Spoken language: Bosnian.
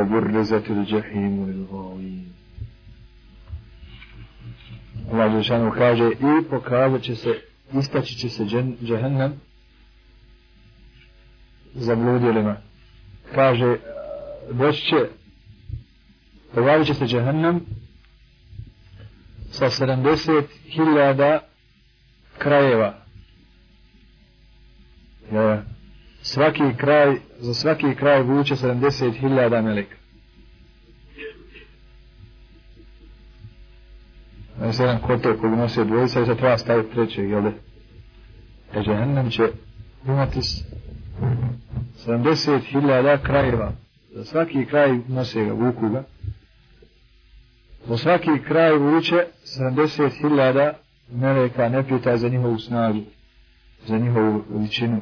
وبرزت الجحيم للغاوين Allah Žešanu kaže i pokazat će se, istaći će se džehennem za bludjelima. Kaže, doći će, pojavit će se džehennem sa 70.000 krajeva. Ja, svaki kraj, za svaki kraj vuče 70.000 meleka. Znači se jedan kotor koji nosi dvojica i sad treba staviti trećeg, jel da? E džehennem će imati 70.000 krajeva. Za svaki kraj nose ga, vuku ga. Za svaki kraj vuče 70.000 meleka, ne pita za njihovu snagu, za njihovu veličinu